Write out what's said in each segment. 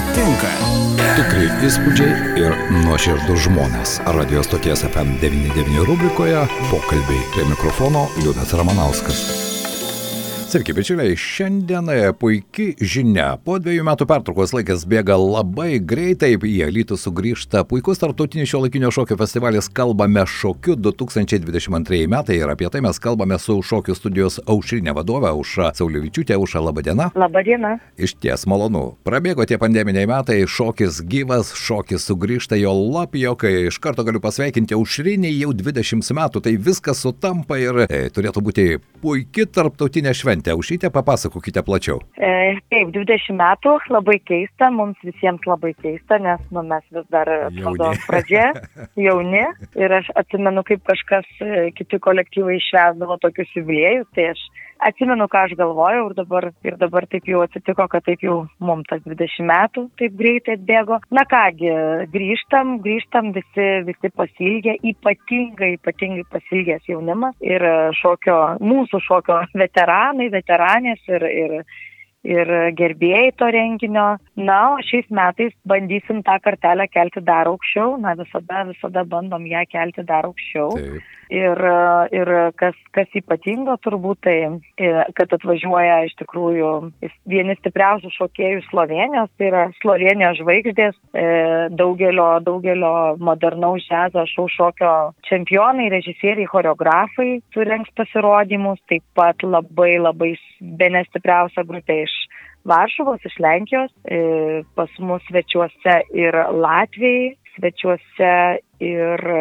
patinka. Tikrai įspūdžiai ir nuoširdus žmonės. Radio stoties FM99 rubrikoje pokalbiai prie mikrofono Liudas Ramanauskas. Sveiki, bičiuliai, šiandien puikiai žinia. Po dviejų metų pertraukos laikas bėga labai greitai, į Alytų sugrįžta puikus tarptautinis šio laikinio šokio festivalis Kalbame šokiu 2022 metai ir apie tai mes kalbame su šokių studijos aušrinė vadovė Auša Saulivičiūtė. Auša, laba diena. Labą dieną. Iš ties malonu. Prabėgo tie pandeminiai metai, šokis gyvas, šokis sugrįžta jo lapiokai. Iš karto galiu pasveikinti aušrinį jau 20 metų, tai viskas sutampa ir e, turėtų būti puikia tarptautinė šventė šventę. Aušytė, papasakokite plačiau. E, taip, 20 metų, labai keista, mums visiems labai keista, nes nu, mes vis dar atrodo pradžia, jauni. Ir aš atsimenu, kaip kažkas, e, kiti kolektyvai išvesdavo tokius jubiliejus, tai aš atsimenu, ką aš galvojau ir dabar, ir dabar taip jau atsitiko, kad taip jau mums tas 20 metų taip greitai atbėgo. Na kągi, grįžtam, grįžtam visi, visi pasilgę, ypatingai, ypatingai pasilgęs jaunimas ir šokio, mūsų šokio veteranai, veteranės ir, ir, ir gerbėjai to renginio. Na, o šiais metais bandysim tą kartelę kelti dar aukščiau, na visada, visada bandom ją kelti dar aukščiau. Taip. Ir, ir kas, kas ypatingo turbūt tai, e, kad atvažiuoja iš tikrųjų vieni stipriausių šokėjų Slovenijos, tai yra Slovenijos žvaigždės, e, daugelio, daugelio modernaus džiazo šau šokio čempionai, režisieriai, choreografai surenks pasirodymus, taip pat labai labai bene stipriausia grupė iš Varšuvos, iš Lenkijos, e, pas mus svečiuose ir Latvijai, svečiuose ir e,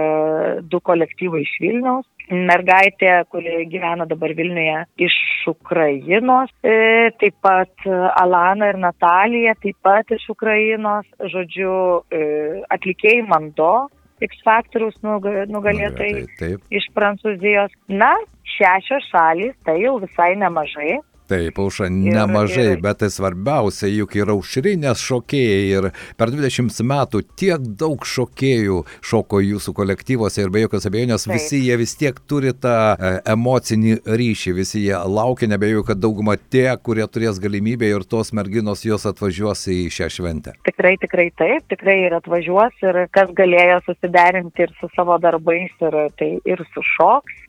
du kolektyvai iš Vilniaus. Mergaitė, kuri gyvena dabar Vilniuje iš Ukrainos, e, taip pat Alana ir Natalija, taip pat iš Ukrainos, žodžiu, e, atlikėjai Mando, X faktoriaus nugalėtojai iš Prancūzijos. Na, šešios šalys, tai jau visai nemažai. Taip, auša nemažai, ir... bet tai svarbiausia, juk yra aušrinės šokėjai ir per 20 metų tiek daug šokėjų šoko jūsų kolektyvuose ir be jokios abejonės Taip. visi jie vis tiek turi tą e, emocinį ryšį, visi jie laukia, nebejoju, kad dauguma tie, kurie turės galimybę ir tos merginos jos atvažiuos į šią šventę. Tikrai, tikrai taip, tikrai ir atvažiuos ir kas galėjo susiderinti ir su savo darbais ir, tai, ir su šoks. E,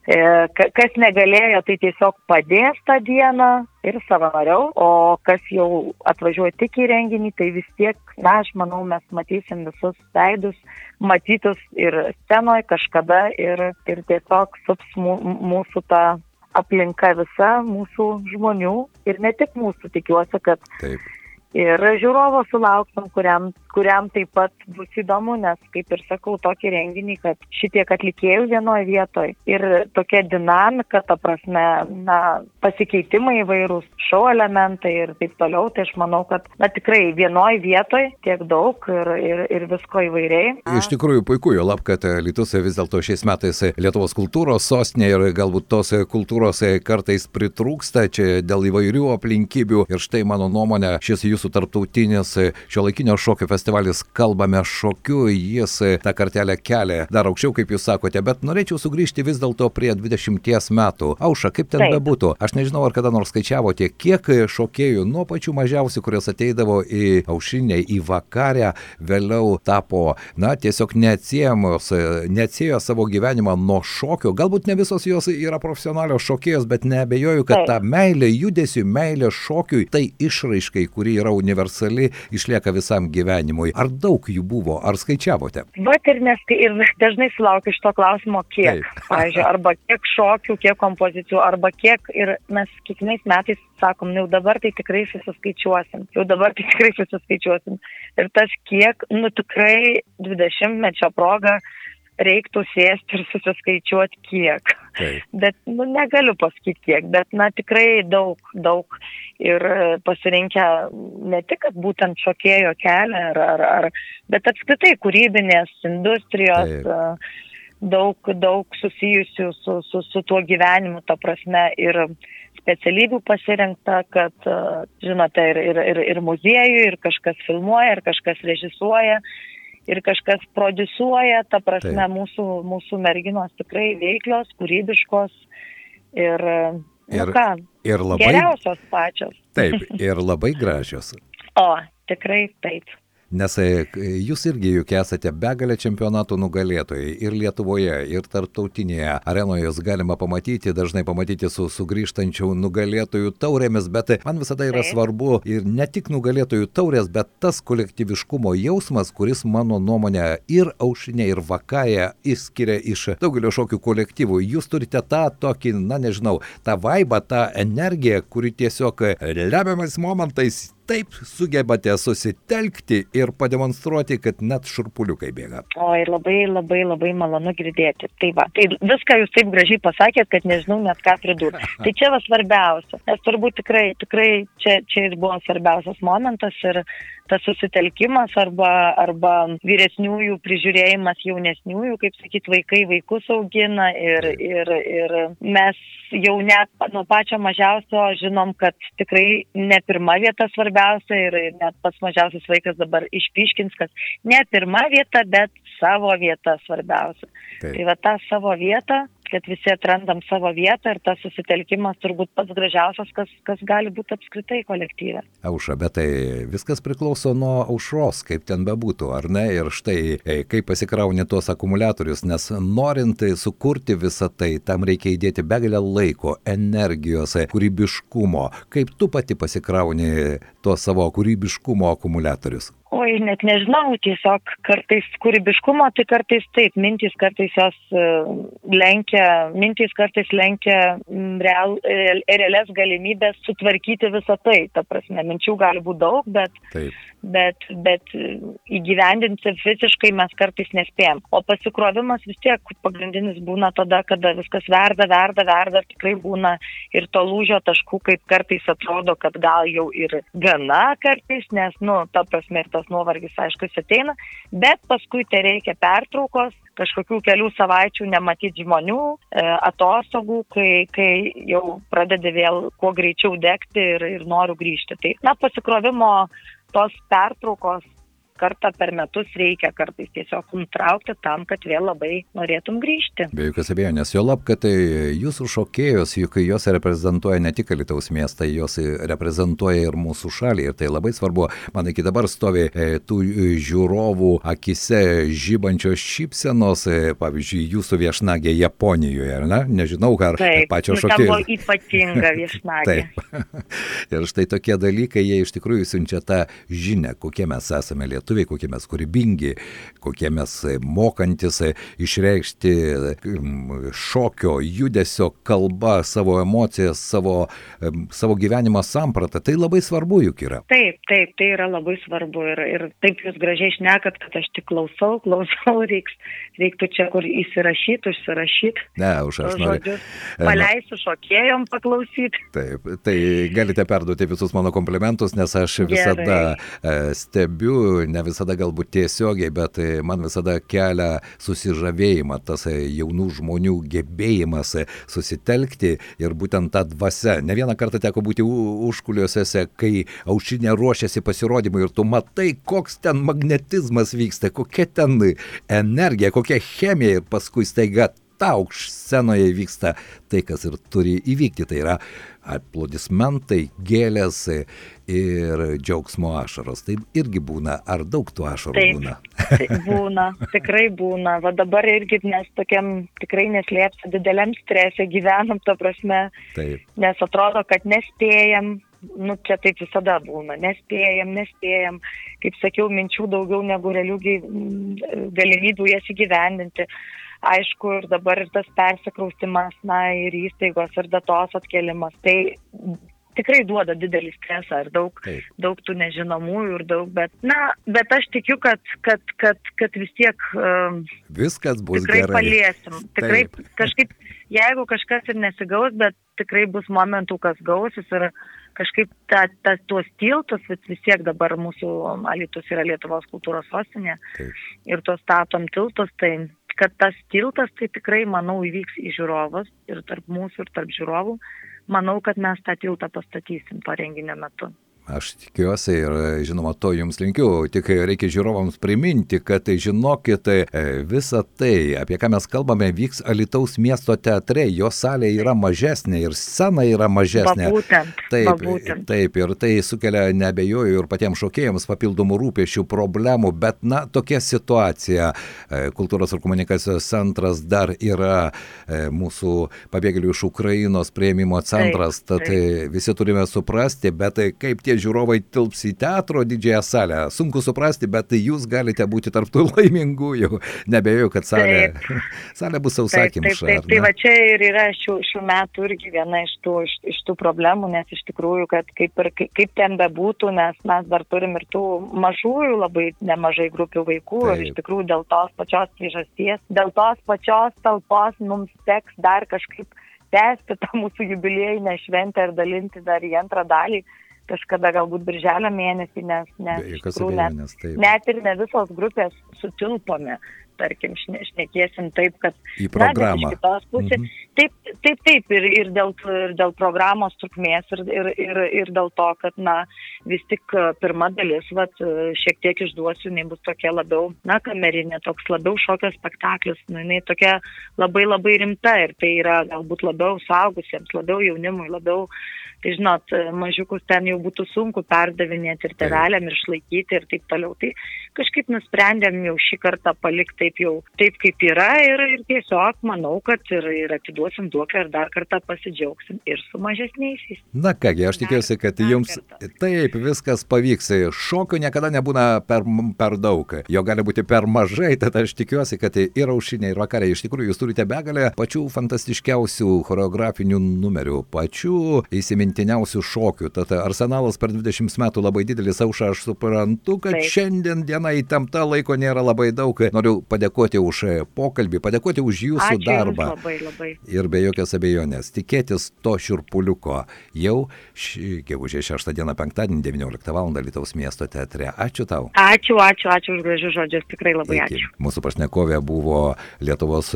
kas negalėjo, tai tiesiog padės tą dieną, ir savanoriau, o kas jau atvažiuoja tik į renginį, tai vis tiek, na, aš manau, mes matysim visus veidus, matytus ir scenoje kažkada ir, ir tiesiog sups mūsų tą aplinka visa, mūsų žmonių ir ne tik mūsų, tikiuosi, kad Taip. ir žiūrovo sulauksim, kuriam, kuriam taip pat bus įdomu, nes, kaip ir sakau, tokį renginį, kad šitiek atlikėjų vienoje vietoje ir tokia dinamika, ta prasme, na, pasikeitimai įvairūs, šou elementai ir taip toliau, tai aš manau, kad, na, tikrai vienoje vietoje tiek daug ir, ir, ir visko įvairiai. Iš tikrųjų, puiku, jo lab, kad Lietus vis dėlto šiais metais Lietuvos kultūros sostinė ir galbūt tos kultūros kartais pritrūksta čia dėl įvairių aplinkybių ir štai mano nuomonė, šis jūsų tarptautinis šio laikinio šokio festivalis Kalbame šokiu, jis tą kartelę kelia dar aukščiau, kaip jūs sakote, bet norėčiau sugrįžti vis dėlto prie 20 metų. Auša, kaip ten Taip. bebūtų, aš nežinau, ar kada nors skaičiavote, kiek šokėjų nuo pačių mažiausių, kurios ateidavo į aušinę, į vakarę, vėliau tapo, na, tiesiog neatsiejamos, neatsiejo savo gyvenimą nuo šokio. Galbūt ne visos jos yra profesionalios šokėjos, bet nebejoju, kad Taip. ta meilė judesiui, meilė šokiui, tai išraiškai, kuri yra universali, išlieka visam gyvenimui. Ar daug jų buvo, ar skaičiavote? Bet ir, nes, ir dažnai sulaukiu šito klausimo, kiek. Pavyzdžiui, arba kiek šokių, kiek kompozicijų, arba kiek ir mes kiekvienais metais sakom, nu, jau dabar tai tikrai susiskaičiuosim, jau dabar tai tikrai susiskaičiuosim. Ir tas kiek, nu tikrai 20 mečio proga reiktų sėsti ir susiskaičiuoti kiek. Taip. Bet nu, negaliu pasakyti kiek, bet na tikrai daug, daug ir pasirinkę ne tik būtent šokėjo kelią, ar, ar, ar, bet apskritai kūrybinės industrijos. Taip. Daug, daug susijusių su, su, su tuo gyvenimu, ta prasme, ir specialybių pasirinkta, kad, žinote, ir, ir, ir, ir muziejų, ir kažkas filmuoja, ir kažkas režisuoja, ir kažkas produsuoja, ta prasme, Taip. mūsų, mūsų merginos tikrai veiklios, kūrybiškos ir, ir, nu ką, ir labai, geriausios pačios. Taip, ir labai gražios. O, tikrai taip. Nes e, jūs irgi juk esate begalė čempionatų nugalėtojai ir Lietuvoje, ir tarptautinėje arenoje jūs galima pamatyti, dažnai pamatyti su sugrįžtančių nugalėtojų taurėmis, bet man visada yra Taip. svarbu ir ne tik nugalėtojų taurės, bet tas kolektyviškumo jausmas, kuris mano nuomonė ir aušinė, ir vakaja išskiria iš daugelio šokių kolektyvų. Jūs turite tą tokį, na nežinau, tą vaibą, tą energiją, kuri tiesiog lemiamais momentais taip sugebate susitelkti ir pademonstruoti, kad net šurpuliukai bėga. Oi, labai, labai, labai malonu girdėti. Tai va, tai viską jūs taip gražiai pasakėt, kad nežinau net ką pridurti. tai čia va svarbiausia, nes turbūt tikrai, tikrai čia, čia ir buvo svarbiausias momentas ir tas susitelkimas arba, arba vyresniųjų prižiūrėjimas jaunesniųjų, kaip sakyt, vaikai vaikus augina ir, ir, ir mes jau net nuo pačio mažiausio žinom, kad tikrai ne pirma vieta svarbiausia ir net pats mažiausias vaikas dabar išpiškins, kad ne pirma vieta, bet savo vieta svarbiausia. Taip. Tai va tą savo vietą kad visi atrandam savo vietą ir tas susitelkimas turbūt pats gražiausias, kas, kas gali būti apskritai kolektyvė. Auša, bet tai viskas priklauso nuo aušros, kaip ten bebūtų, ar ne? Ir štai, e, kaip pasikrauni tuos akumuliatorius, nes norint sukurti visą tai, tam reikia įdėti begalę laiko, energijos, kūrybiškumo. Kaip tu pati pasikrauni tuos savo kūrybiškumo akumuliatorius? Oi, net nežinau, tiesiog kartais kūrybiškumo, tai kartais taip, mintys kartais jos e, lenkia, mintys kartais lenkia real, e, realias galimybės sutvarkyti visą tai. Ta prasme, minčių gali būti daug, bet, taip. Bet, bet įgyvendinti fiziškai mes kartais nespėjom. O pasikrovimas vis tiek pagrindinis būna tada, kada viskas verda, verda, verda, tikrai būna ir to lūžio taškų, kaip kartais atrodo, kad gal jau ir gana kartais, nes, nu, ta prasme, tas nuovargis aišku jis ateina, bet paskui tai reikia pertraukos, kažkokių kelių savaičių nematyti žmonių, e, atostogų, kai, kai jau pradedi vėl kuo greičiau degti ir, ir noriu grįžti. Tai, na, pasikrovimo tos pertraukos kartą per metus reikia kartais tiesiog nutraukti tam, kad vėl labai norėtum grįžti. Be jokios abejonės, jo lab, kad tai jūsų šokėjos, juk jos reprezentuoja ne tik Lietuvos miestą, jos reprezentuoja ir mūsų šalį. Ir tai labai svarbu. Man iki dabar stovi e, tų žiūrovų akise žybančios šypsenos, e, pavyzdžiui, jūsų viešnagė Japonijoje, ar ne? Nežinau, ar Taip, pačio nu, šokėjo. Tai buvo ypatinga viešnagė. Taip. ir štai tokie dalykai, jie iš tikrųjų siunčia tą žinę, kokie mes esame lietuviai lietuviai, kokie mes kūrybingi, kokie mes mokantis išreikšti šokio, judesio kalbą, savo emocijas, savo, savo gyvenimą sampratą. Tai labai svarbu juk yra. Taip, taip, tai yra labai svarbu ir, ir taip jūs gražiai šnekat, kad aš tik klausau, klausau, reiks, reiktų čia kur įsirašyti, užsirašyti. Ne, už aš noriu. Paleisiu šokėjom paklausyti. Taip, tai galite perduoti visus mano komplimentus, nes aš visada Gerai. stebiu, ne ne visada galbūt tiesiogiai, bet e, man visada kelia susižavėjimą tas e, jaunų žmonių gebėjimas e, susitelkti ir būtent tą dvasę. Ne vieną kartą teko būti užkuliuose, kai aušinė ruošiasi pasirodymui ir tu matai, koks ten magnetizmas vyksta, kokia ten energija, kokia chemija ir paskui staiga tau scenoje vyksta tai, kas ir turi įvykti. Tai yra aplodismentai, gėlės ir džiaugsmo ašaros. Tai irgi būna, ar daug tų ašarų Taip, būna? tai būna, tikrai būna. Va dabar irgi mes tokiam tikrai neslėpsiu dideliam stresė gyvenam, to prasme, Taip. nes atrodo, kad nespėjam. Nu, čia taip visada būna, nespėjam, nespėjam, kaip sakiau, minčių daugiau negu realių galimybių jas įgyvendinti aišku, ir dabar ir tas persikraustimas, na, ir įstaigos, ir datos atkelimas. Tai tikrai duoda didelį stresą ir daug, Taip. daug tų nežinomųjų ir daug, bet, na, bet aš tikiu, kad, kad, kad, kad vis tiek um, viskas bus tikrai gerai. paliesim. Tikrai Taip. kažkaip, jeigu kažkas ir nesigaus, bet tikrai bus momentų, kas gausis ir kažkaip ta, ta, tuos tiltus, vis, tiek dabar mūsų Alitus yra Lietuvos kultūros sostinė Taip. ir tuos statom tiltus, tai kad tas tiltas tai tikrai, manau, įvyks į žiūrovus ir tarp mūsų ir tarp žiūrovų. Manau, kad mes tą tiltą pastatysim to renginio metu. Aš tikiuosi ir žinoma to jums linkiu, tik reikia žiūrovams priminti, kad žinokit, visa tai, apie ką mes kalbame, vyks Alitaus miesto teatre, jo salė yra mažesnė ir scena yra mažesnė. Va būtent, taip, va būtent. taip, ir tai sukelia nebejoju ir patiems šokėjams papildomų rūpešių, problemų, bet na, tokia situacija. E, kultūros ir komunikacijos centras dar yra e, mūsų pabėgėlių iš Ukrainos prieimimo centras, taip, tad taip. visi turime suprasti, bet kaip tie žiūrovai tilps į teatro didžiąją salę. Sunku suprasti, bet jūs galite būti tarptų laimingųjų. Nebejoju, kad salė, taip. salė bus sausakimša. Taip, taip, taip. Tai va čia ir yra šių, šių metų irgi viena iš tų, iš, iš tų problemų, nes iš tikrųjų, kad kaip, ir, kaip ten bebūtų, nes mes dar turim ir tų mažųjų labai nemažai grupių vaikų taip. ir iš tikrųjų dėl tos pačios priežasties, dėl tos pačios talpos mums teks dar kažkaip tęsti tą mūsų jubiliejinę šventę ir dalinti dar į antrą dalį kažkada galbūt birželio mėnesį, nes, nes, tikrųjų, net, net ir ne visos grupės sutilpome tarkim, šnekėsim taip, kad... Į programą. Na, iš kitos pusės. Mhm. Taip, taip, taip, ir, ir, dėl, ir dėl programos trukmės, ir, ir, ir, ir dėl to, kad, na, vis tik pirma dalis, vat, šiek tiek išduosiu, jinai bus tokia labiau, na, kamerinė, toks labiau šokio spektaklis, na, jinai tokia labai labai rimta ir tai yra galbūt labiau saugusiems, labiau jaunimui, labiau tai žinot, mažiukus ten jau būtų sunku perdavinėti ir tevelėm ir išlaikyti ir taip toliau. Tai kažkaip nusprendėm jau šį kartą palikti taip jau, taip kaip yra ir, ir tiesiog manau, kad ir, ir atiduosim duoklę ir dar kartą pasidžiaugsim ir su mažesniaisiais. Na kągi, aš tikiuosi, kad dar, jums dar taip viskas pavyks. Šokių niekada nebūna per, per daug, jo gali būti per mažai, tad aš tikiuosi, kad ir aušinė, ir vakarė iš tikrųjų jūs turite begalę pačių fantastiškiausių choreografinių numerių, pačių įsiminti įsimintiniausių šokių. Tad arsenalas per 20 metų labai didelis auša, aš suprantu, kad Taip. šiandien diena įtempta, laiko nėra labai daug. Noriu padėkoti už pokalbį, padėkoti už jūsų Ačiū darbą. Labai, labai. Ir be jokios abejonės, tikėtis to širpuliuko jau šį gegužės 6 dieną penktadienį 19 val. Lietuvos miesto teatre. Ačiū tau. Ačiū, ačiū, ačiū už gražius žodžius, tikrai labai Iki. ačiū. Mūsų pašnekovė buvo Lietuvos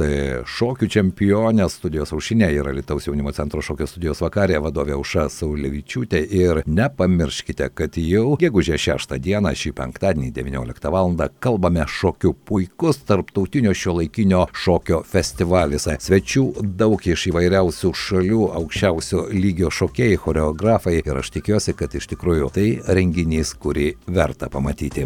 šokių čempionė, studijos aušinė yra Lietuvos jaunimo centro šokio studijos vakarė vadovė Auša Saulevičiūtė ir nepamirškite, kad jau gegužė 6 dieną šį penktadienį 19 val. kalbame šokių puikus tarptautinio šio laikinio šokio festivalis. Svečių daug iš įvairiausių šalių, aukščiausio lygio šokėjai, choreografai ir aš tikiuosi, kad iš tikrųjų tai renginys, kurį verta pamatyti.